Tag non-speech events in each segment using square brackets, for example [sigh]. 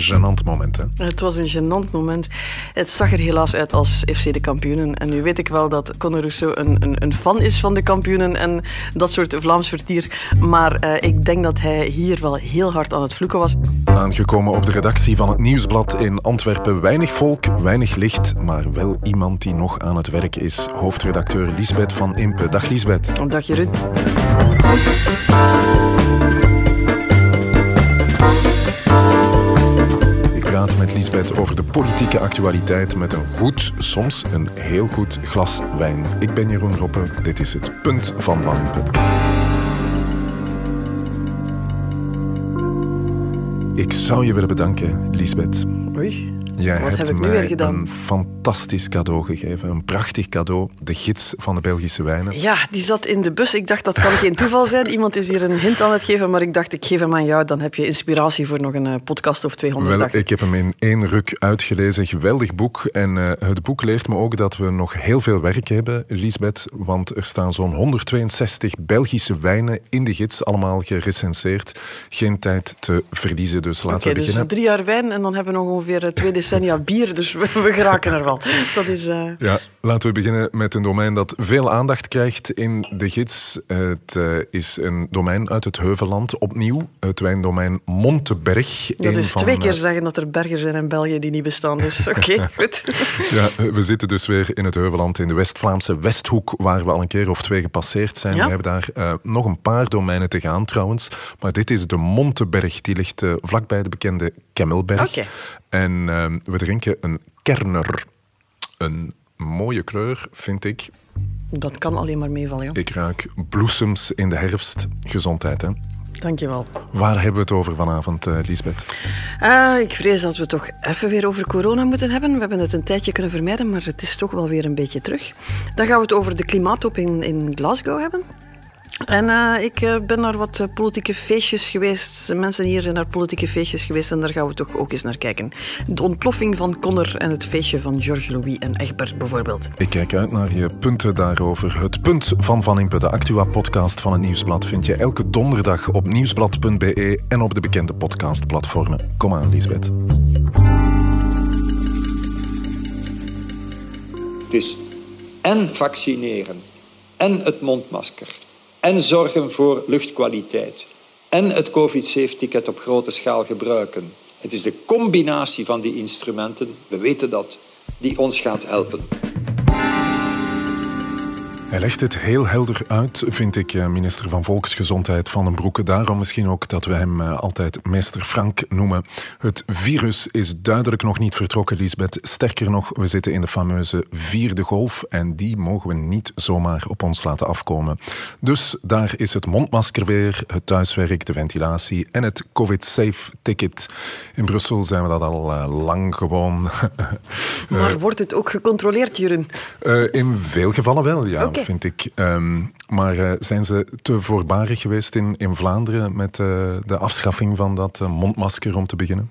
gênant moment, hè? Het was een gênant moment. Het zag er helaas uit als FC de kampioenen. En nu weet ik wel dat Conor Rousseau een, een, een fan is van de kampioenen en dat soort Vlaams vertier. Maar uh, ik denk dat hij hier wel heel hard aan het vloeken was. Aangekomen op de redactie van het Nieuwsblad in Antwerpen. Weinig volk, weinig licht, maar wel iemand die nog aan het werk is. Hoofdredacteur Lisbeth van Impe. Dag Lisbeth. Dag Jeroen. Praten met Lisbeth over de politieke actualiteit met een goed, soms een heel goed glas wijn. Ik ben Jeroen Roppe, dit is het Punt van Wampen. Ik zou je willen bedanken, Lisbeth. Oei. Jij Wat hebt heb ik nu weer gedaan? een fantastisch cadeau gegeven. Een prachtig cadeau. De gids van de Belgische wijnen. Ja, die zat in de bus. Ik dacht dat kan geen toeval zijn. Iemand is hier een hint aan het geven, maar ik dacht ik geef hem aan jou. Dan heb je inspiratie voor nog een eh, podcast of 200. Wel, ik. heb hem in één ruk uitgelezen. Geweldig boek. En eh, het boek leert me ook dat we nog heel veel werk hebben, Lisbeth. Want er staan zo'n 162 Belgische wijnen in de gids. Allemaal gerecenseerd. Geen tijd te verliezen. Dus laten Oké, we dus beginnen. drie jaar wijn en dan hebben we nog ongeveer eh, twee decennia bier. Dus we, we geraken er wel. Dat is... eh, Ja, laten we beginnen met een domein dat veel aandacht krijgt in de gids. Het eh, is een domein uit het Heuvelland, opnieuw. Het wijndomein Monteberg. Dat is van, twee keer eh, zeggen dat er bergen zijn in België die niet bestaan. Dus [laughs] oké, goed. Ja, we zitten dus weer in het Heuvelland, in de West-Vlaamse Westhoek, waar we al een keer of twee gepasseerd zijn. Ja. We hebben daar nog een paar domeinen te gaan trouwens. Maar dit is de Monteberg, die ligt vlakbij de bekende Kemmelberg. Oké. En eh, we drinken een Kerner. Een mooie kleur, vind ik. Dat kan alleen maar meevallen, ja. Ik ruik bloesems in de herfst. Gezondheid, hè? Dankjewel. Waar hebben we het over vanavond, eh Lisbeth? Eh, ik vrees dat we toch even weer over corona moeten hebben. We hebben het een tijdje kunnen vermijden, maar het is toch wel weer een beetje terug. Dan gaan we het over de klimaattop in, in Glasgow hebben. En eh, ik eh, ben naar wat eh, politieke feestjes geweest. Mensen hier zijn naar politieke feestjes geweest en daar gaan we toch ook eens naar kijken. De ontploffing van Connor en het feestje van George Louis en Egbert bijvoorbeeld. Ik kijk uit naar je punten daarover. Het punt van Van Impe, de Actua-podcast van het Nieuwsblad, vind je elke donderdag op nieuwsblad.be en op de bekende podcastplatformen. Kom aan, Lisbeth. Het is en vaccineren, en het mondmasker, en zorgen voor luchtkwaliteit, en het COVID-safe-ticket op grote schaal gebruiken. Het is de combinatie van die instrumenten, we weten dat, die ons gaat helpen. Hij legt het heel helder uit, vind ik, eh, minister van Volksgezondheid Van den Broeke. Daarom misschien ook dat we hem eh, altijd meester Frank noemen. Het virus is duidelijk nog niet vertrokken, Lisbeth. Sterker nog, we zitten in de fameuze vierde golf en die mogen we niet zomaar op ons laten afkomen. Dus daar is het mondmasker weer, het thuiswerk, de ventilatie en het COVID-safe-ticket. In Brussel zijn we dat al eh, lang gewoon. [laughs] Maar wordt het ook gecontroleerd, Jeroen? Eh, in veel gevallen wel, ja. Vind ik. Ehm, maar eh, zijn ze te voorbarig geweest in, in Vlaanderen met eh, de afschaffing van dat eh, mondmasker om te beginnen?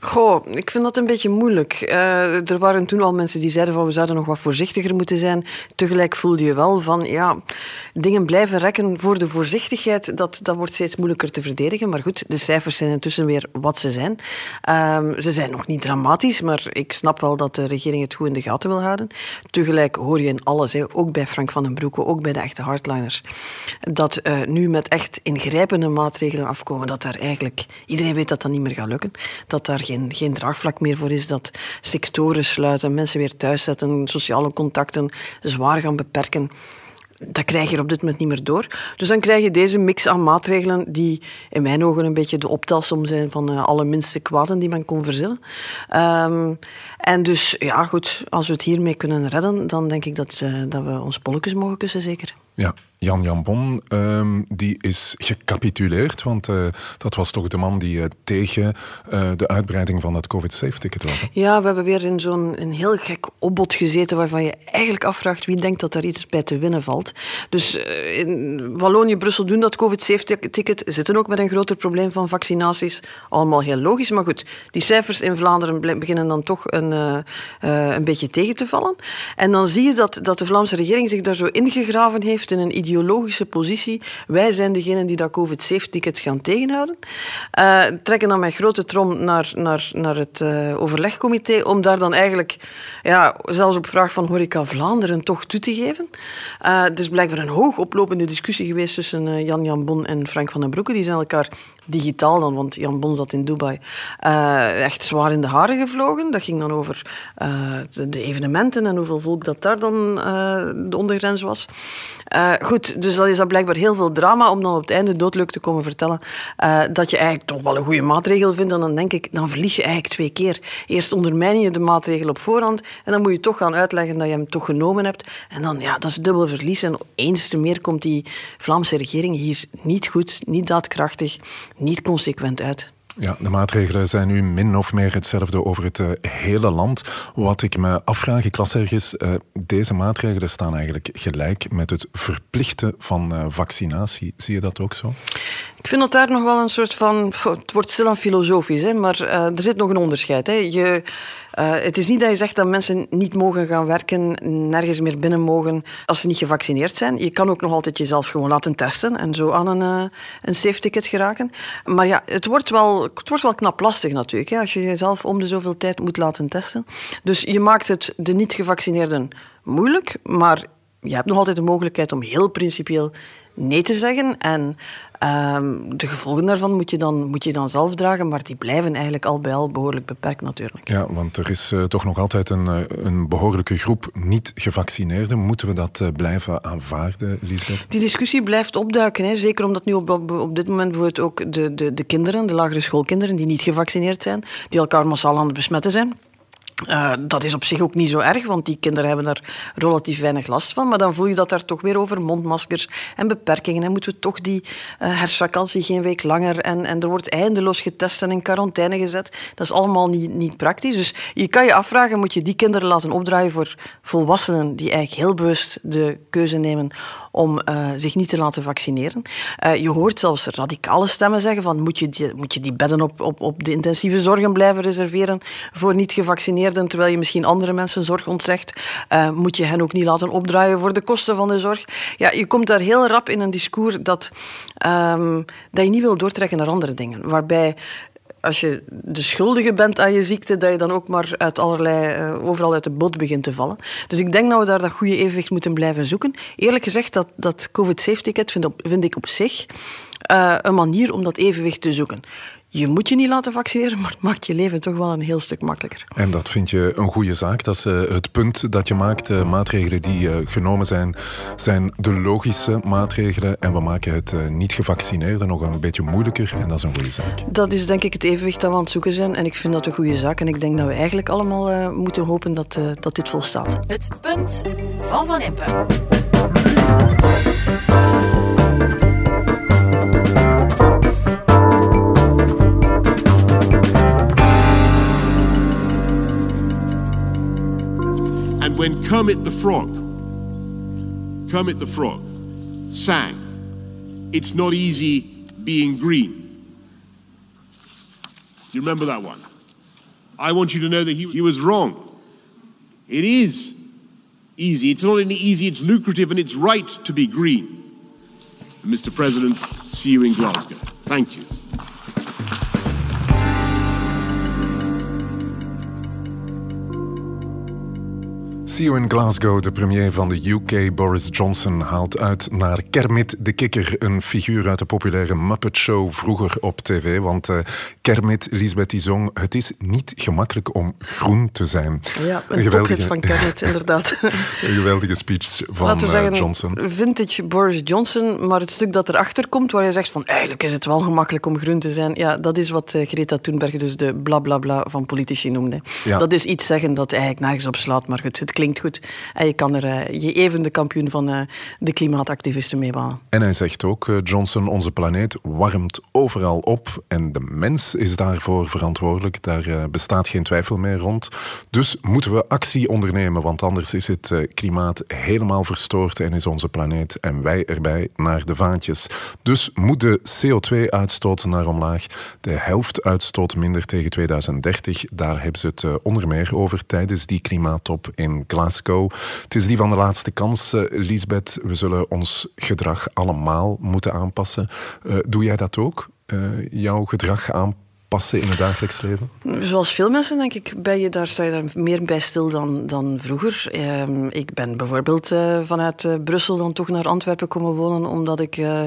Goh, ik vind dat een beetje moeilijk. Er waren toen al mensen die zeiden van we zouden nog wat voorzichtiger moeten zijn. Tegelijk voelde je wel van ja, dingen blijven rekken voor de voorzichtigheid. Dat, dat wordt steeds moeilijker te verdedigen. Maar goed, de cijfers zijn intussen weer wat ze zijn. Ehm, ze zijn nog niet dramatisch, maar ik snap wel dat de regering het goed in de gaten wil houden. Tegelijk hoor je in alles, ook bij Frank van den Broeke, ook bij de echte dat eh, nu met echt ingrijpende maatregelen afkomen, dat daar eigenlijk iedereen weet dat dat niet meer gaat lukken. Dat daar geen, geen draagvlak meer voor is, dat sectoren sluiten, mensen weer thuis zetten, sociale contacten zwaar gaan beperken. Dat krijg je op dit moment niet meer door. Dus dan krijg je deze mix aan maatregelen die in mijn ogen een beetje de optelsom zijn van eh, alle minste kwaden die men kon verzinnen. Ehm, en dus, ja goed, als we het hiermee kunnen redden, dan denk ik dat, eh, dat we ons polletjes mogen kussen, zeker. Ja, Jan Jambon, ehm, die is gecapituleerd, want eh, dat was toch de man die eh, tegen eh, de uitbreiding van dat COVID-safe-ticket was. Ja, we hebben weer in zo'n heel gek opbod gezeten waarvan je eigenlijk afvraagt wie denkt dat daar iets bij te winnen valt. Dus in Wallonië, Brussel doen dat COVID-safe-ticket, zitten ook met een groter probleem van vaccinaties. Allemaal heel logisch, maar goed, die cijfers in Vlaanderen beginnen dan toch een, een beetje tegen te vallen. En dan zie je dat, dat de Vlaamse regering zich daar zo ingegraven heeft in een ideologische positie. Wij zijn degenen die dat COVID-safe-ticket gaan tegenhouden. Uh, trekken dan met grote trom naar, naar, naar het uh, overlegcomité om daar dan eigenlijk, ja, zelfs op vraag van Horeca Vlaanderen, toch toe te geven. Uh, het is blijkbaar een hoog oplopende discussie geweest tussen Jan Jan Bon en Frank van den Broeke. Die zijn elkaar digitaal dan, want Jan Bon zat in Dubai, uh, echt zwaar in de haren gevlogen. Dat ging dan over uh, de, de, evenementen en hoeveel volk dat daar dan uh, de ondergrens was. goed, dus dat is dan blijkbaar heel veel drama om dan op het einde doodleuk te komen vertellen dat je eigenlijk toch wel een goede maatregel vindt. En dan denk ik, dan verlies je eigenlijk twee keer. Eerst ondermijn je de maatregel op voorhand en dan moet je toch gaan uitleggen dat je hem toch genomen hebt. En dan, ja, dat is dubbel verlies. En eens te meer komt die Vlaamse regering hier niet goed, niet daadkrachtig, niet consequent uit. Ja, de maatregelen zijn nu min of meer hetzelfde over het uh, hele land. Wat ik me afvraag, ik las ergens, uh, deze maatregelen staan eigenlijk gelijk met het verplichten van uh, vaccinatie. Zie je dat ook zo? Ik vind dat daar nog wel een soort van... Het wordt stilaan filosofisch, hè, maar er zit nog een onderscheid. Hè. Je, uh, het is niet dat je zegt dat mensen niet mogen gaan werken, nergens meer binnen mogen als ze niet gevaccineerd zijn. Je kan ook nog altijd jezelf gewoon laten testen en zo aan een, uh, een safe ticket geraken. Maar ja, het wordt wel, het wordt wel knap lastig natuurlijk, hè, als je jezelf om de zoveel tijd moet laten testen. Dus je maakt het de niet-gevaccineerden moeilijk, maar je hebt nog altijd de mogelijkheid om heel principieel nee te zeggen. En Um, de gevolgen daarvan moet je, dan, moet je dan zelf dragen, maar die blijven eigenlijk al bij al behoorlijk beperkt natuurlijk. Ja, want er is uh, toch nog altijd een, uh, een behoorlijke groep niet-gevaccineerden. Moeten we dat uh, blijven aanvaarden, Lisbeth? Die discussie blijft opduiken, hè. zeker omdat nu op, op, op, dit moment bijvoorbeeld ook de, de, de kinderen, de lagere schoolkinderen die niet gevaccineerd zijn, die elkaar massaal aan het besmetten zijn. Uh, dat is op zich ook niet zo erg, want die kinderen hebben daar relatief weinig last van. Maar dan voel je dat daar toch weer over mondmaskers en beperkingen. En moeten we toch die uh, herfstvakantie geen week langer. En, en er wordt eindeloos getest en in quarantaine gezet. Dat is allemaal niet, niet praktisch. Dus je kan je afvragen, moet je die kinderen laten opdraaien voor volwassenen die eigenlijk heel bewust de keuze nemen om uh, zich niet te laten vaccineren. Uh, je hoort zelfs radicale stemmen zeggen van moet je die, moet je die bedden op, op, op de intensieve zorgen blijven reserveren voor niet-gevaccineerden, terwijl je misschien andere mensen zorg ontzegt. Uh, moet je hen ook niet laten opdraaien voor de kosten van de zorg. Ja, je komt daar heel rap in een discours dat, um, dat je niet wil doortrekken naar andere dingen. Waarbij als je de schuldige bent aan je ziekte, dat je dan ook maar uit allerlei, uh, overal uit de bot begint te vallen. Dus ik denk dat we daar dat goede evenwicht moeten blijven zoeken. Eerlijk gezegd, dat, dat COVID-safe-ticket vind, vind, ik op zich uh, een manier om dat evenwicht te zoeken je moet je niet laten vaccineren, maar het maakt je leven toch wel een heel stuk makkelijker. En dat vind je een goede zaak. Dat is uh, het punt dat je maakt. De maatregelen die uh, genomen zijn, zijn de logische maatregelen. En we maken het uh, niet gevaccineerde nog een beetje moeilijker. En dat is een goede zaak. Dat is denk ik het evenwicht dat we aan het zoeken zijn. En ik vind dat een goede zaak. En ik denk dat we eigenlijk allemaal moeten hopen dat, dat dit volstaat. Het punt van Van Impe. When Kermit the Frog, Kermit the Frog, sang, It's Not Easy Being Green. You remember that one? I want you to know that he, he was wrong. It is easy. It's not only easy, it's lucrative and it's right to be green. And Mr. President, see you in Glasgow. Thank you. You in Glasgow. De premier van de UK, Boris Johnson, haalt uit naar Kermit de Kikker. Een figuur uit de populaire Muppet Show vroeger op tv. Want uh, Kermit, Lisbeth Zong, het is niet gemakkelijk om groen te zijn. Ja, een, een geweldige... van Kermit, inderdaad. [laughs] een geweldige speech van Laten we zeggen, uh, Johnson. Vintage Boris Johnson, maar het stuk dat erachter komt, waar je zegt van eigenlijk is het wel gemakkelijk om groen te zijn. Ja, dat is wat uh, Greta Thunberg dus de blablabla bla, bla van politici noemde. Ja. Dat is iets zeggen dat eigenlijk nergens op slaat, maar goed, het klinkt goed. En je kan er uh, je even de kampioen van uh, de klimaatactivisten mee. En hij zegt ook, uh, Johnson, onze planeet warmt overal op en de mens is daarvoor verantwoordelijk. Daar bestaat geen twijfel meer rond. Dus moeten we actie ondernemen, want anders is het klimaat helemaal verstoord en is onze planeet en wij erbij naar de vaantjes. Dus moet de CO2-uitstoot naar omlaag. De helft uitstoot minder tegen 2030. Daar hebben ze het onder meer over tijdens die klimaattop in Glasgow. Glasgow. Het is die van de laatste kans, uh, Lisbeth. We zullen ons gedrag allemaal moeten aanpassen. Uh, doe jij dat ook? Uh, jouw gedrag aanpassen? Passen in het dagelijks leven? Zoals veel mensen, denk ik, ben je daar, sta je daar meer bij stil dan, dan vroeger. Ehm, ik ben bijvoorbeeld uh, vanuit uh, Brussel dan toch naar Antwerpen komen wonen, omdat ik uh,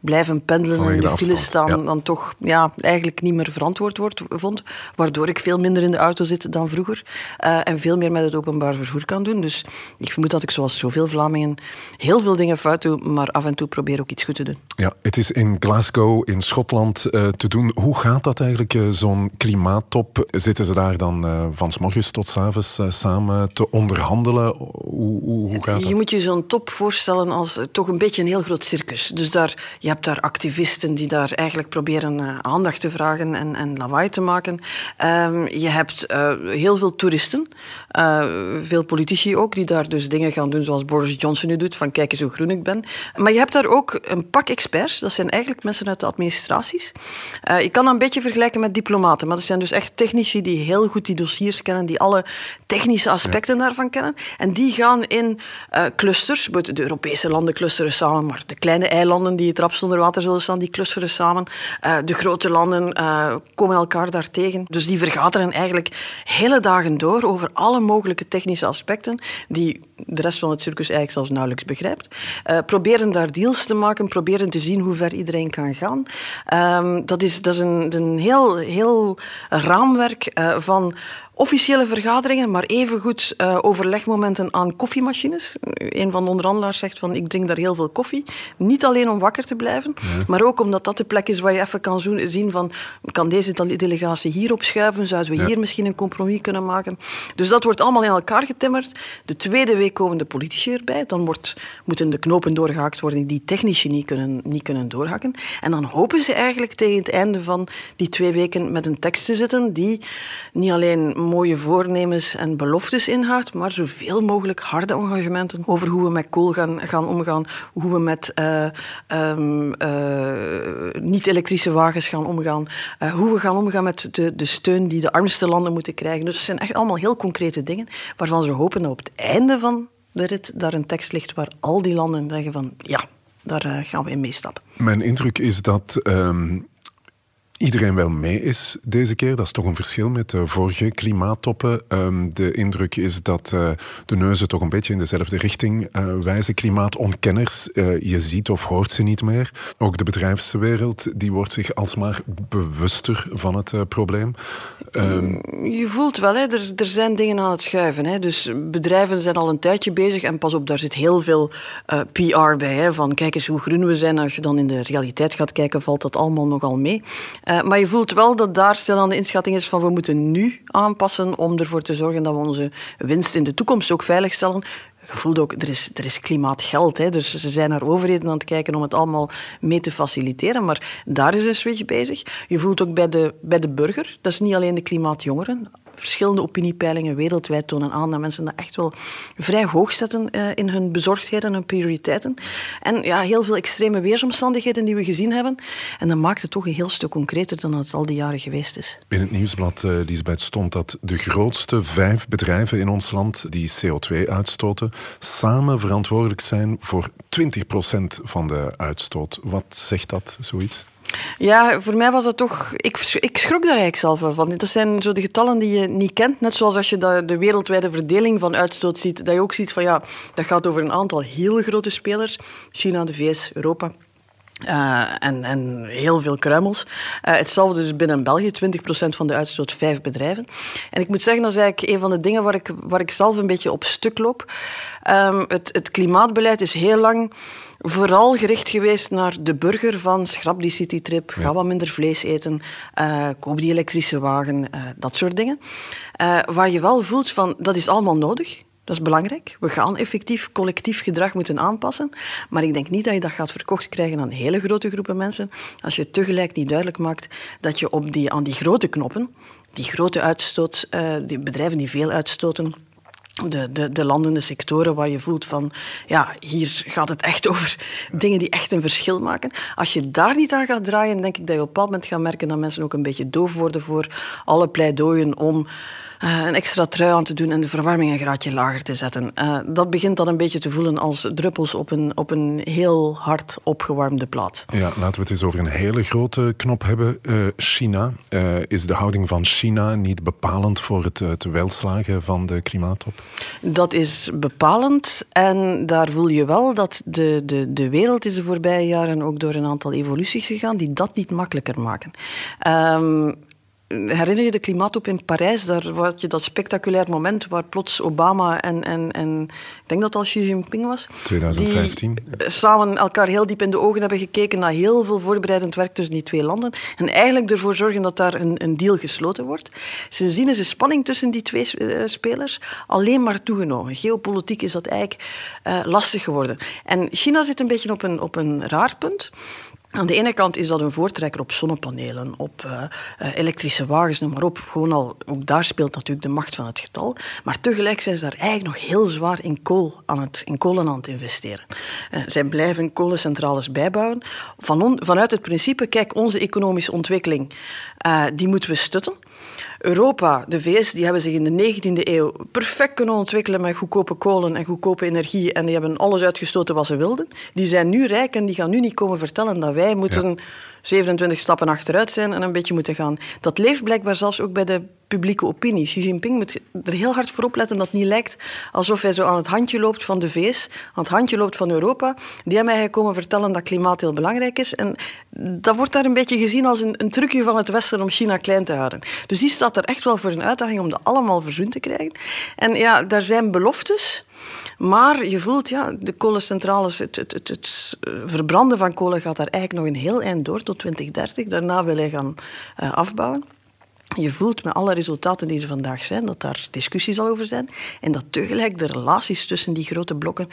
blijven pendelen en in de, de file staan ja. dan toch ja, eigenlijk niet meer verantwoord wordt, vond. Waardoor ik veel minder in de auto zit dan vroeger en veel meer met het openbaar vervoer kan doen. Dus ik vermoed dat ik zoals zoveel Vlamingen heel veel dingen fout doe, maar af en toe probeer ook iets goed te doen. Ja, het is in Glasgow in Schotland te doen. Hoe gaat dat eigenlijk? Zo'n klimaattop, zitten ze daar dan uh, van s morgens tot s avonds uh, samen te onderhandelen? Hoe, hoe, hoe gaat dat? Je moet je zo'n top voorstellen als toch een beetje een heel groot circus. Dus daar, je hebt daar activisten die daar eigenlijk proberen aandacht te vragen en, en lawaai te maken. Um, je hebt heel veel toeristen, veel politici ook, die daar dus dingen gaan doen zoals Boris Johnson nu doet, van kijk eens hoe groen ik ben. Maar je hebt daar ook een pak experts, dat zijn eigenlijk mensen uit de administraties. je kan dat een beetje vergelijken met diplomaten. Maar dat zijn dus echt technici die heel goed die dossiers kennen, die alle technische aspecten daarvan kennen. En die gaan in uh, clusters, de Europese landen clusteren samen, maar de kleine eilanden die het rapst onder water zullen staan, die clusteren samen. Uh, de grote landen uh, komen elkaar daar tegen. Dus die vergaderen eigenlijk hele dagen door over alle mogelijke technische aspecten die de rest van het circus eigenlijk zelfs nauwelijks begrijpt. proberen daar deals te maken, proberen te zien hoe ver iedereen kan gaan. Um, dat is, dat is een, een heel heel, raamwerk uh, van officiële vergaderingen, maar evengoed uh, overlegmomenten aan koffiemachines. Een van de onderhandelaars zegt van ik drink daar heel veel koffie. Niet alleen om wakker te blijven, ja. maar ook omdat dat de plek is waar je even kan zien van kan deze delegatie hier opschuiven, zouden we ja. hier misschien een compromis kunnen maken. Dus dat wordt allemaal in elkaar getimmerd. De tweede week komen de politici erbij. Dan wordt, moeten de knopen doorgehaakt worden die technici niet kunnen, niet kunnen doorhakken. En dan hopen ze eigenlijk tegen het einde van die twee weken met een tekst te zitten die niet alleen mooie voornemens en beloftes inhoudt, maar zoveel mogelijk harde engagementen over hoe we met kool gaan, gaan omgaan, hoe we met uh, um, uh, niet-elektrische wagens gaan omgaan, uh, hoe we gaan omgaan met de, de steun die de armste landen moeten krijgen. Dus dat zijn echt allemaal heel concrete dingen waarvan ze hopen op het einde van de rit daar een tekst ligt waar al die landen zeggen van ja, daar gaan we in meestappen. Mijn indruk is dat um, iedereen wel mee is deze keer. Dat is toch een verschil met de vorige klimaattoppen. Um, de indruk is dat uh, de neuzen toch een beetje in dezelfde richting uh, wijzen. Klimaatontkenners, uh, je ziet of hoort ze niet meer. Ook de bedrijfswereld, die wordt zich alsmaar bewuster van het probleem. Um, je voelt wel, hè, er, er zijn dingen aan het schuiven. Hè. Dus bedrijven zijn al een tijdje bezig en pas op, daar zit heel veel PR bij. Hè, van kijk eens hoe groen we zijn. Als je dan in de realiteit gaat kijken, valt dat allemaal nogal mee. Uh, maar je voelt wel dat daar stil aan de inschatting is van we moeten nu aanpassen om ervoor te zorgen dat we onze winst in de toekomst ook veilig stellen. Je voelt ook, er is, er is klimaatgeld. Hè, dus ze zijn naar overheden aan het kijken om het allemaal mee te faciliteren. Maar daar is een switch bezig. Je voelt ook bij de, bij de burger, dat is niet alleen de klimaatjongeren verschillende opiniepeilingen wereldwijd tonen aan dat mensen dat echt wel vrij hoog zetten uh, in hun bezorgdheden en hun prioriteiten. En ja, heel veel extreme weersomstandigheden die we gezien hebben. En dat maakt het toch een heel stuk concreter dan het al die jaren geweest is. In het nieuwsblad, uh, Lisbeth, stond dat de grootste vijf bedrijven in ons land die CO2 uitstoten, samen verantwoordelijk zijn voor 20% van de uitstoot. Wat zegt dat, zoiets? Ja, voor mij was dat toch... Ik, ik schrok daar eigenlijk zelf van. Dat zijn zo de getallen die je niet kent. Net zoals als je de, de wereldwijde verdeling van uitstoot ziet. Dat je ook ziet van ja, dat gaat over een aantal heel grote spelers. China, de VS, Europa. Uh, en, en, heel veel kruimels. Uh, hetzelfde dus binnen België, 20% van de uitstoot, vijf bedrijven. En ik moet zeggen, dat is eigenlijk een van de dingen waar ik, waar ik zelf een beetje op stuk loop. Um, het, het klimaatbeleid is heel lang vooral gericht geweest naar de burger van schrap die citytrip, ga wat minder vlees eten, uh, koop die elektrische wagen, uh, dat soort dingen. Uh, waar je wel voelt van, dat is allemaal nodig. Dat is belangrijk. We gaan effectief collectief gedrag moeten aanpassen. Maar ik denk niet dat je dat gaat verkocht krijgen aan hele grote groepen mensen. Als je tegelijk niet duidelijk maakt dat je op die, aan die grote knoppen, die grote uitstoot, uh, die bedrijven die veel uitstoten, de, de, de landende sectoren waar je voelt van, ja, hier gaat het echt over dingen die echt een verschil maken. Als je daar niet aan gaat draaien, denk ik dat je op een bepaald moment gaat merken dat mensen ook een beetje doof worden voor alle pleidooien om uh, een extra trui aan te doen en de verwarming een graadje lager te zetten. Uh, dat begint dan een beetje te voelen als druppels op een, op een heel hard opgewarmde plaat. Ja, laten we het eens over een hele grote knop hebben. Uh, China. is de houding van China niet bepalend voor het, het welslagen van de klimaattop? Dat is bepalend en daar voel je wel dat de, de, de wereld is de voorbije jaren ook door een aantal evoluties gegaan die dat niet makkelijker maken. Um, Herinner je de klimaatop in Parijs? Daar had je dat spectaculair moment waar plots Obama en, en, en ik denk dat al Xi Jinping was. 2015. Die samen elkaar heel diep in de ogen hebben gekeken naar heel veel voorbereidend werk tussen die twee landen. En eigenlijk ervoor zorgen dat daar een, een deal gesloten wordt. Sindsdien is de spanning tussen die twee uh, spelers alleen maar toegenomen. Geopolitiek is dat eigenlijk uh, lastig geworden. En China zit een beetje op een, op een raar punt. Aan de ene kant is dat een voortrekker op zonnepanelen, op uh, elektrische wagens, noem maar op. Gewoon al, ook daar speelt natuurlijk de macht van het getal. Maar tegelijk zijn ze daar eigenlijk nog heel zwaar in, kool aan het, in kolen aan het investeren. Uh, zij blijven kolencentrales bijbouwen. Van on, vanuit het principe, kijk, onze economische ontwikkeling, die moeten we stutten. Europa, de VS, die hebben zich in de 19e eeuw perfect kunnen ontwikkelen met goedkope kolen en goedkope energie. En die hebben alles uitgestoten wat ze wilden. Die zijn nu rijk en die gaan nu niet komen vertellen dat wij moeten 27 stappen achteruit zijn en een beetje moeten gaan. Dat leeft blijkbaar zelfs ook bij de publieke opinie. Xi Jinping moet er heel hard voor opletten dat het niet lijkt alsof hij zo aan het handje loopt van de VS, aan het handje loopt van Europa. Die hebben mij komen vertellen dat klimaat heel belangrijk is. En dat wordt daar een beetje gezien als een, een trucje van het Westen om China klein te houden. Dus die staat er echt wel voor een uitdaging om dat allemaal verzoend te krijgen. En ja, daar zijn beloftes. Maar je voelt, ja, de kolencentrales, het, het, het, het, verbranden van kolen gaat daar eigenlijk nog een heel eind door tot 2030. Daarna wil hij gaan uh, afbouwen. Je voelt met alle resultaten die er vandaag zijn, dat daar discussies zal over zijn. En dat tegelijk de relaties tussen die grote blokken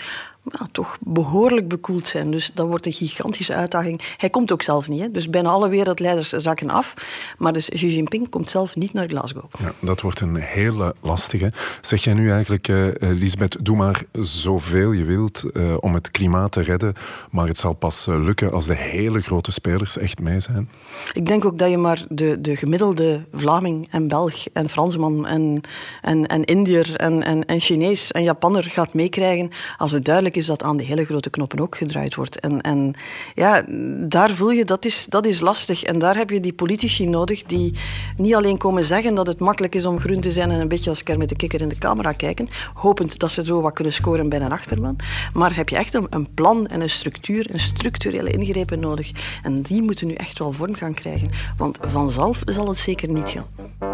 ja, toch behoorlijk bekoeld zijn. Dus dat wordt een gigantische uitdaging. Hij komt ook zelf niet. Hè? Dus bijna alle wereldleiders zakken af. Maar dus Xi Jinping komt zelf niet naar Glasgow. Ja, dat wordt een hele lastige. Zeg jij nu eigenlijk, uh, Lisbeth, doe maar zoveel je wilt uh, om het klimaat te redden. Maar het zal pas lukken als de hele grote spelers echt mee zijn? Ik denk ook dat je maar de, de gemiddelde Vlaming en Belg en Fransman en, en, en Indiër en, en, en Chinees en Japanner gaat meekrijgen als het duidelijk is dat aan de hele grote knoppen ook gedraaid wordt. En, en ja, daar voel je, dat is, dat is lastig. En daar heb je die politici nodig die niet alleen komen zeggen dat het makkelijk is om groen te zijn en een beetje als met de kikker in de camera kijken, hopend dat ze zo wat kunnen scoren bij een achterban. Maar heb je echt een, een plan en een structuur, een structurele ingrepen nodig. En die moeten nu echt wel vorm gaan krijgen. Want vanzelf zal het zeker niet.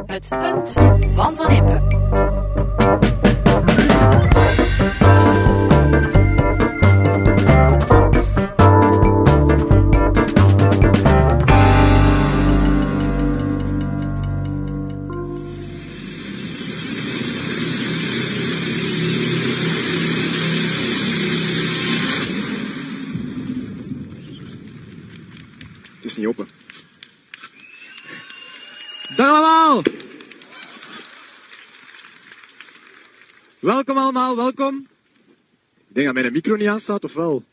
Het punt van Van Impe. Welkom allemaal, welkom. Ik denk dat mijn micro niet aanstaat, of wel?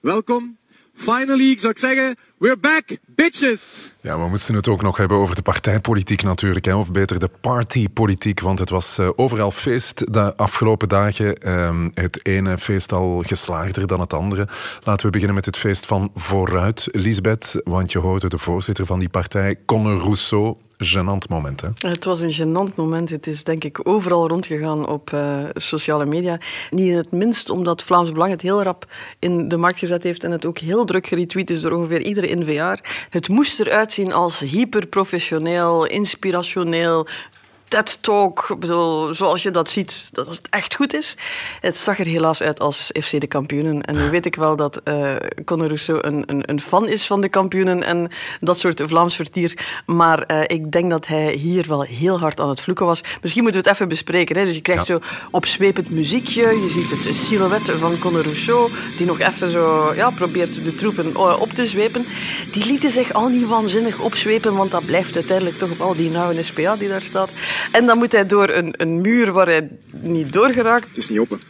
Welkom. Finally, zou ik zeggen, we're back, bitches! Ja, we moesten het ook nog hebben over de partijpolitiek natuurlijk, hè, of beter de partypolitiek, want het was uh, overal feest de afgelopen dagen. Uh, het ene feest al geslaagder dan het andere. Laten we beginnen met het feest van Vooruit, Lisbeth, want je hoorde de voorzitter van die partij, Conor Rousseau, gênant moment. Hè? Het was een gênant moment. Het is denk ik overal rondgegaan op uh, sociale media. Niet het minst omdat Vlaams Belang het heel rap in de markt gezet heeft en het ook heel druk geretweet is door ongeveer iedere NVA. Het moest eruit zien als hyperprofessioneel, inspirationeel, TED-talk, zoals je dat ziet, dat het echt goed is. Het zag er helaas uit als FC de kampioenen. En nu weet ik wel dat uh, Conor Rousseau een, een, een, fan is van de kampioenen en dat soort Vlaams vertier. Maar uh, ik denk dat hij hier wel heel hard aan het vloeken was. Misschien moeten we het even bespreken. Hè? Dus je krijgt ja. zo opzwepend muziekje. Je ziet het silhouet van Conor Rousseau, die nog even zo ja, probeert de troepen eh, op te zwepen. Die lieten zich al niet waanzinnig opzwepen, want dat blijft uiteindelijk toch op al die nauwe SPA die daar staat. En dan moet hij door een, een muur waar hij niet doorgeraakt. Het is niet open.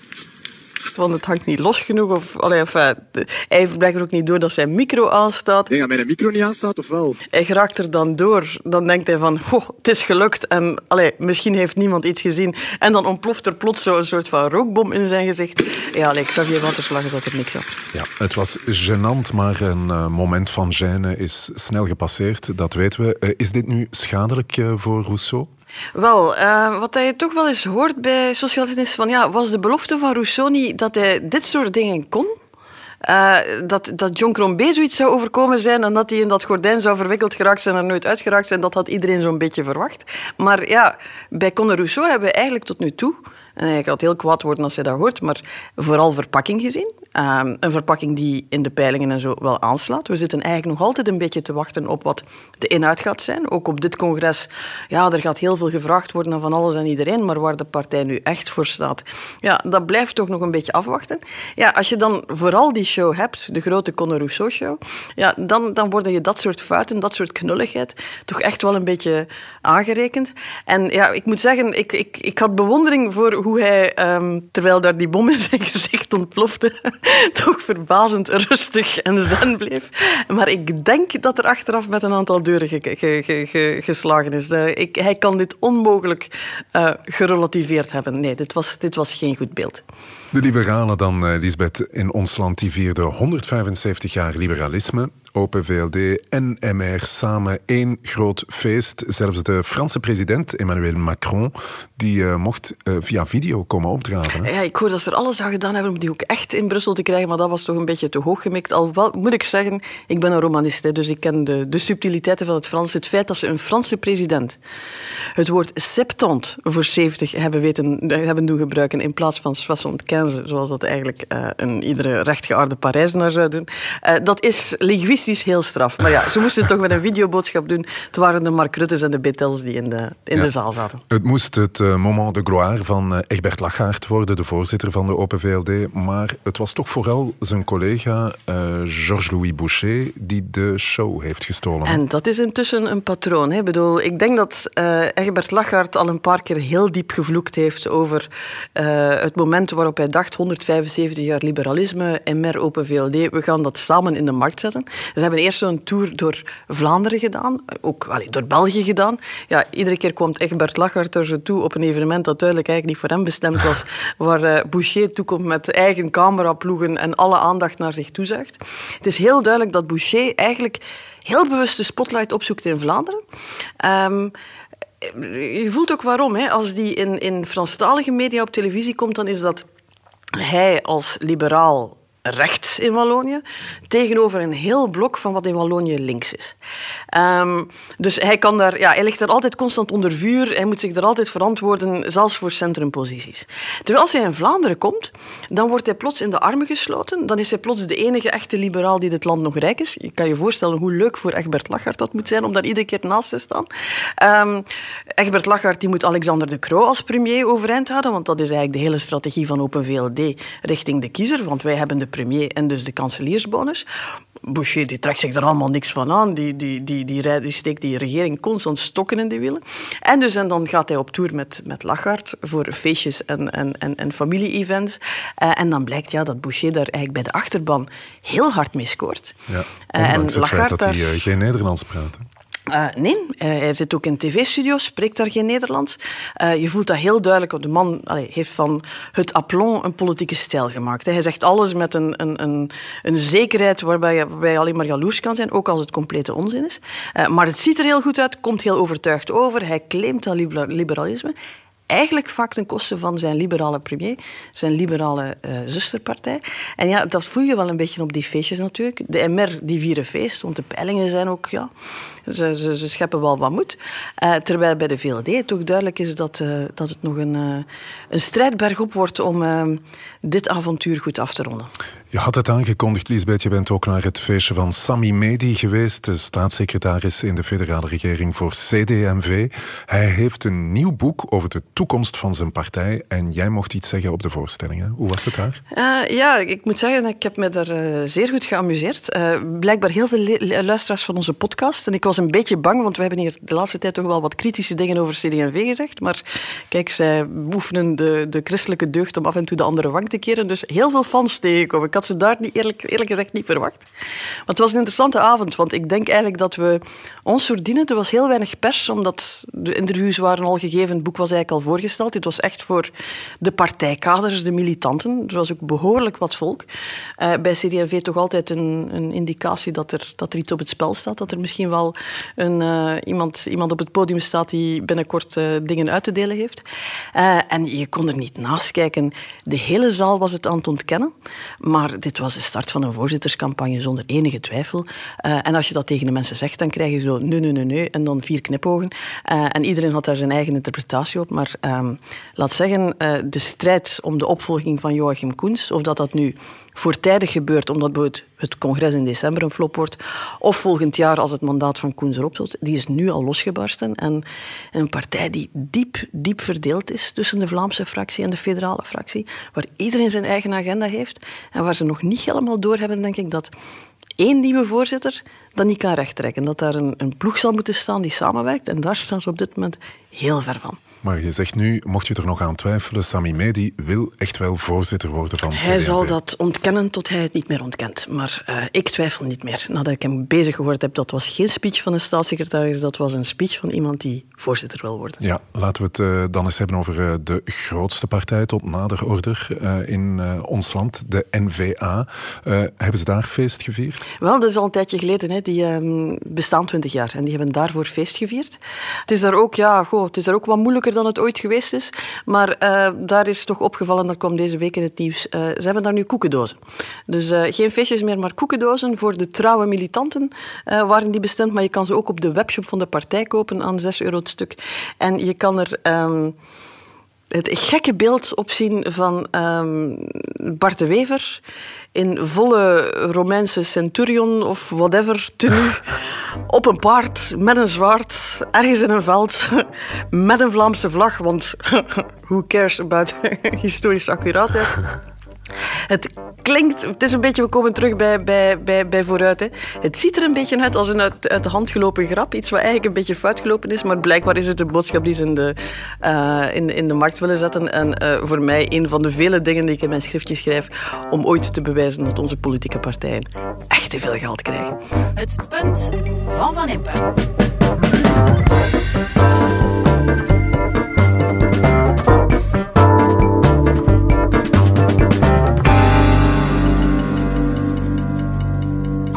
van het hangt niet los genoeg. Of, allee, enfin, hij heeft blijkbaar ook niet door dat zijn micro aanstaat. Denk dat mijn micro niet aanstaat, of wel? Hij geraakt er dan door. Dan denkt hij van, oh, het is gelukt. En allee, misschien heeft niemand iets gezien. En dan ontploft er plots zo een soort van rookbom in zijn gezicht. Ja, allee, ik zag je waterslagen dat er niks had. Ja, het was gênant, maar een uh, moment van gêne is snel gepasseerd. Dat weten we. Uh, is dit nu schadelijk uh, voor Rousseau? Wel, uh, wat je toch wel eens hoort bij socialisten is van ja, was de belofte van Rousseau niet dat hij dit soort dingen kon? Uh, dat, dat John Crombie zoiets zou overkomen zijn en dat hij in dat gordijn zou verwikkeld geraakt zijn en er nooit uitgeraakt zijn, dat had iedereen zo'n beetje verwacht. Maar ja, bij Conor Rousseau hebben we eigenlijk tot nu toe en hij gaat heel kwaad worden als hij dat hoort, maar vooral verpakking gezien. Um, een verpakking die in de peilingen en zo wel aanslaat. We zitten eigenlijk nog altijd een beetje te wachten op wat de inhoud gaat zijn. Ook op dit congres, ja, er gaat heel veel gevraagd worden van alles en iedereen, maar waar de partij nu echt voor staat, ja, dat blijft toch nog een beetje afwachten. Ja, als je dan vooral die show hebt, de grote Conor Rousseau-show, ja, dan, dan worden je dat soort fouten, dat soort knulligheid, toch echt wel een beetje aangerekend. En ja, ik moet zeggen, ik, ik, ik had bewondering voor hoe hij, um, terwijl daar die bom in zijn [laughs] gezicht ontplofte, [laughs] toch verbazend rustig en zen bleef. Maar ik denk dat er achteraf met een aantal deuren ge ge ge geslagen is. Uh, ik, hij kan dit onmogelijk uh, gerelativeerd hebben. Nee, dit was, dit was geen goed beeld. De liberalen dan, uh, Lisbeth, in ons land, die vierden 175 jaar liberalisme. Open VLD en MR samen één groot feest. Zelfs de Franse president Emmanuel Macron, die uh, mocht uh, via video komen opdraven. Ja, ik hoor dat ze er alles aan gedaan hebben om die ook echt in Brussel te krijgen, maar dat was toch een beetje te hoog gemikt. Al wel, moet ik zeggen, ik ben een romanist, hè, dus ik ken de, de subtiliteiten van het Frans. Het feit dat ze een Franse president het woord septante voor 70 hebben, weten, hebben doen gebruiken in plaats van 75, zoals dat eigenlijk uh, een iedere rechtgeaarde Parijzenaar zou doen, dat is linguistisch is heel straf. Maar ja, ze moesten het toch met een videoboodschap doen. Het waren de Mark Rutte's en de Bettels die in de, in ja. de zaal zaten. Het moest het uh, moment de gloire van uh, Egbert Lachaert worden, de voorzitter van de Open VLD. Maar het was toch vooral zijn collega uh, Georges-Louis Boucher die de show heeft gestolen. En dat is intussen een patroon. Hè. Ik, bedoel, ik denk dat Egbert Lachaert al een paar keer heel diep gevloekt heeft over het moment waarop hij dacht 175 jaar liberalisme, MR Open VLD, we gaan dat samen in de markt zetten. Ze hebben eerst zo'n tour door Vlaanderen gedaan, ook allee, door België gedaan. Ja, iedere keer kwam Egbert Lachart er zo toe op een evenement dat duidelijk eigenlijk niet voor hem bestemd was, [laughs] waar uh, Boucher toekomt met eigen cameraploegen en alle aandacht naar zich toezuigt. Het is heel duidelijk dat Boucher eigenlijk heel bewust de spotlight opzoekt in Vlaanderen. Um, je voelt ook waarom. Hè. Als die in, in Franstalige media op televisie komt, dan is dat hij als liberaal rechts in Wallonië, tegenover een heel blok van wat in Wallonië links is. Um, dus hij, kan daar, ja, hij ligt er altijd constant onder vuur, hij moet zich er altijd verantwoorden, zelfs voor centrumposities. Terwijl als hij in Vlaanderen komt, dan wordt hij plots in de armen gesloten, dan is hij plots de enige echte liberaal die dit land nog rijk is. Je kan je voorstellen hoe leuk voor Egbert Lachart dat moet zijn om daar iedere keer naast te staan. Um, Egbert Lachart die moet Alexander de Croo als premier overeind houden, want dat is eigenlijk de hele strategie van Open VLD richting de kiezer, want wij hebben de premier en dus de kanseliersbonus. Boucher die trekt zich er allemaal niks van aan. Die, die, die, die, die steekt die regering constant stokken in de wielen. En, dus, en dan gaat hij op tour met, met Lachart voor feestjes en, en, en, en familie-events. Uh, en dan blijkt ja, dat Boucher daar eigenlijk bij de achterban heel hard mee scoort. Ja, uh, en Lachart dat hij uh, geen Nederlands praat. Uh, nee, uh, hij zit ook in tv-studio's, spreekt daar geen Nederlands. Uh, je voelt dat heel duidelijk. De man heeft van het aplomb een politieke stijl gemaakt. Hij zegt alles met een, een, een, een zekerheid waarbij je, waarbij je alleen maar jaloers kan zijn, ook als het complete onzin is. maar het ziet er heel goed uit, komt heel overtuigd over. Hij claimt dat liberalisme eigenlijk vaak ten koste van zijn liberale premier, zijn liberale uh, zusterpartij. En ja, dat voel je wel een beetje op die feestjes natuurlijk. De MR die vieren feest, want de peilingen zijn ook, ja, ze, ze, scheppen wel wat moed. Uh, terwijl bij de VLD toch duidelijk is dat, uh, dat het nog een, een strijdberg op wordt om dit avontuur goed af te ronden. Je had het aangekondigd, Lisbeth. Je bent ook naar het feestje van Sami Medi geweest, de staatssecretaris in de federale regering voor CDMV. Hij heeft een nieuw boek over de toekomst van zijn partij en jij mocht iets zeggen op de voorstellingen. Hoe was het daar? Uh, ja, ik moet zeggen, ik heb me daar uh, zeer goed geamuseerd. Uh, blijkbaar heel veel luisteraars van onze podcast. En ik was een beetje bang, want we hebben hier de laatste tijd toch wel wat kritische dingen over CDMV gezegd. Maar kijk, zij oefenen de, de christelijke deugd om af en toe de andere wang te keren. Dus heel veel fans tegenkomen. Ik had ze daar niet, eerlijk, eerlijk gezegd niet verwacht. Maar het was een interessante avond, want ik denk eigenlijk dat we ons verdienen. Er was heel weinig pers, omdat de interviews waren al gegeven. Het boek was eigenlijk al voorgesteld. Dit was echt voor de partijkaders, de militanten. Er was ook behoorlijk wat volk. Uh, bij CD&V toch altijd een, een indicatie dat er, dat er iets op het spel staat. Dat er misschien wel een, uh, iemand, iemand op het podium staat die binnenkort uh, dingen uit te delen heeft. en je kon er niet naast kijken. De hele zaal was het aan het ontkennen. Maar dit was de start van een voorzitterscampagne zonder enige twijfel. en als je dat tegen de mensen zegt, dan krijg je zo nee, nee, nee, nee, en dan vier knipogen. en iedereen had daar zijn eigen interpretatie op. Maar ehm, laat zeggen, de strijd om de opvolging van Joachim Koens, of dat dat nu voortijdig gebeurt omdat bijvoorbeeld het congres in december een flop wordt, of volgend jaar als het mandaat van Koens erop zit, die is nu al losgebarsten. En een partij die diep, diep verdeeld is tussen de Vlaamse fractie en de federale fractie, waar iedereen zijn eigen agenda heeft en waar ze nog niet helemaal doorhebben, denk ik, dat één nieuwe voorzitter dat niet kan rechttrekken. Dat daar een, een ploeg zal moeten staan die samenwerkt en daar staan ze op dit moment heel ver van. Maar je zegt nu, mocht je er nog aan twijfelen, Sami Medi wil echt wel voorzitter worden van Hij zal dat ontkennen tot hij het niet meer ontkent. Maar uh, ik twijfel niet meer. Nadat ik hem bezig gehoord heb, dat was geen speech van een staatssecretaris, dat was een speech van iemand die voorzitter wil worden. Ja, laten we het uh, dan eens hebben over uh, de grootste partij tot nader order in ons land, de NVA. hebben ze daar feest gevierd? Wel, dat is al een tijdje geleden. Hè. Die ehm, bestaan twintig jaar en die hebben daarvoor feest gevierd. Het is daar ook, ja, goh, het is daar ook wat moeilijker dan het ooit geweest is. Maar uh, daar is toch opgevallen, dat kwam deze week in het nieuws, uh, ze hebben daar nu koekendozen. Dus uh, geen feestjes meer, maar koekendozen voor de trouwe militanten waren die bestemd. Maar je kan ze ook op de webshop van de partij kopen aan 6 euro het stuk. En je kan er... Um, het gekke beeld opzien van um, Bart de Wever in volle Romeinse centurion of whatever tenue [laughs] op een paard met een zwaard ergens in een veld [laughs] met een Vlaamse vlag, want [laughs] who cares about historische accuraatheid. Het klinkt, het is een beetje, we komen terug bij, bij, bij, vooruit. Hè. Het ziet er een beetje uit als een uit, de hand gelopen grap. Iets wat eigenlijk een beetje fout gelopen is, maar blijkbaar is het een boodschap die ze in de, uh, in, in de markt willen zetten. En uh, voor mij een van de vele dingen die ik in mijn schriftje schrijf om ooit te bewijzen dat onze politieke partijen echt te veel geld krijgen. Het punt van Van Impe.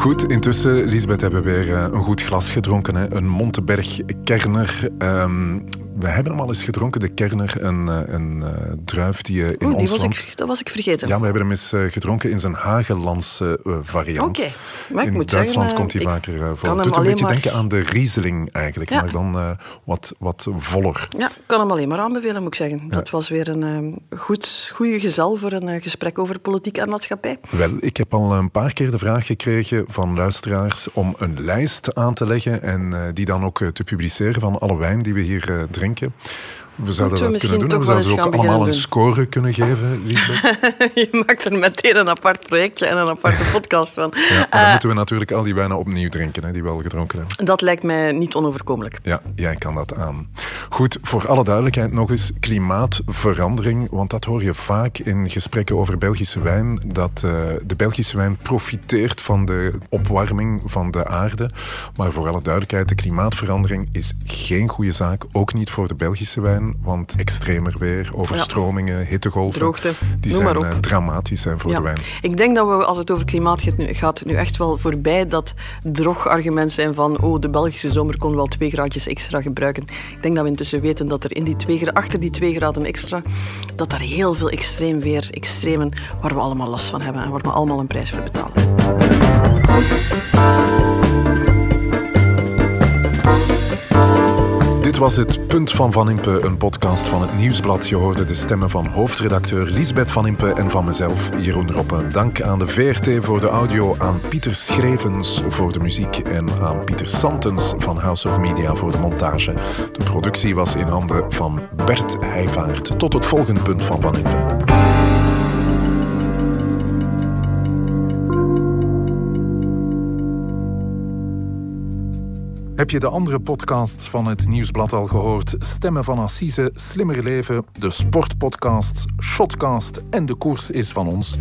Goed, intussen, Lisbeth, hebben we weer eh, een goed glas gedronken. Hè? Een Monteberg Kerner. Um, we hebben hem al eens gedronken, de Kerner, een, eh, een, uh, druif die je in Oeh, ons was land... Ik, dat was ik vergeten. Ja, we hebben hem eens uh, gedronken in zijn Hagelandse variant. Oké, maar ik in Duitsland zeggen, komt hij vaker voor. Het doet een beetje maar- denken aan de Riesling eigenlijk, Ja. maar dan wat, wat voller. Ja, ik kan hem alleen maar aanbevelen, moet ik zeggen. Dat was weer een eh, goed, goede gezel voor een eh, gesprek over politiek en maatschappij. Wel, ik heb al een paar keer de vraag gekregen van luisteraars om een lijst aan te leggen en eh, die dan ook eh, te publiceren van alle wijn die we hier eh, drinken. We zouden we dat kunnen doen. We zouden ze ook allemaal een score kunnen geven, Lisbeth. [laughs] Je maakt er meteen een apart projectje en een aparte [laughs] podcast van. Ja, maar dan Eh, moeten we natuurlijk al die wijnen opnieuw drinken, hè, die we al gedronken hebben. dat lijkt mij niet onoverkomelijk. Ja, jij kan dat aan. Goed, voor alle duidelijkheid nog eens klimaatverandering, want dat hoor je vaak in gesprekken over Belgische wijn, dat eh, de Belgische wijn profiteert van de opwarming van de aarde. Maar voor alle duidelijkheid, de klimaatverandering is geen goede zaak, ook niet voor de Belgische wijn, want extremer weer, overstromingen, hittegolven, Droogte, die zijn eh, dramatisch zijn voor Ja. de wijn. Ik denk dat we, als het over klimaat gaat nu, gaat, nu echt wel voorbij dat drog argument zijn van oh, de Belgische zomer kon wel twee graadjes extra gebruiken. Ik denk dat we intussen weten dat er in die twee, achter die twee graden extra, dat er heel veel extreem weer, extremen, waar we allemaal last van hebben en waar we allemaal een prijs voor betalen. Dit was het Punt van Van Impe, een podcast van het Nieuwsblad. Je hoorde de stemmen van hoofdredacteur Lisbeth Van Impe en van mezelf, Jeroen Roppe. Dank aan de VRT voor de audio, aan Pieter Schrevens voor de muziek en aan Pieter Santens van House of Media voor de montage. De productie was in handen van Bert Heijvaart. Tot het volgende Punt van Van Impe. Heb je de andere podcasts van het Nieuwsblad al gehoord? Stemmen van Assise, Slimmer Leven, de sportpodcasts, Shotcast en De Koers is van ons.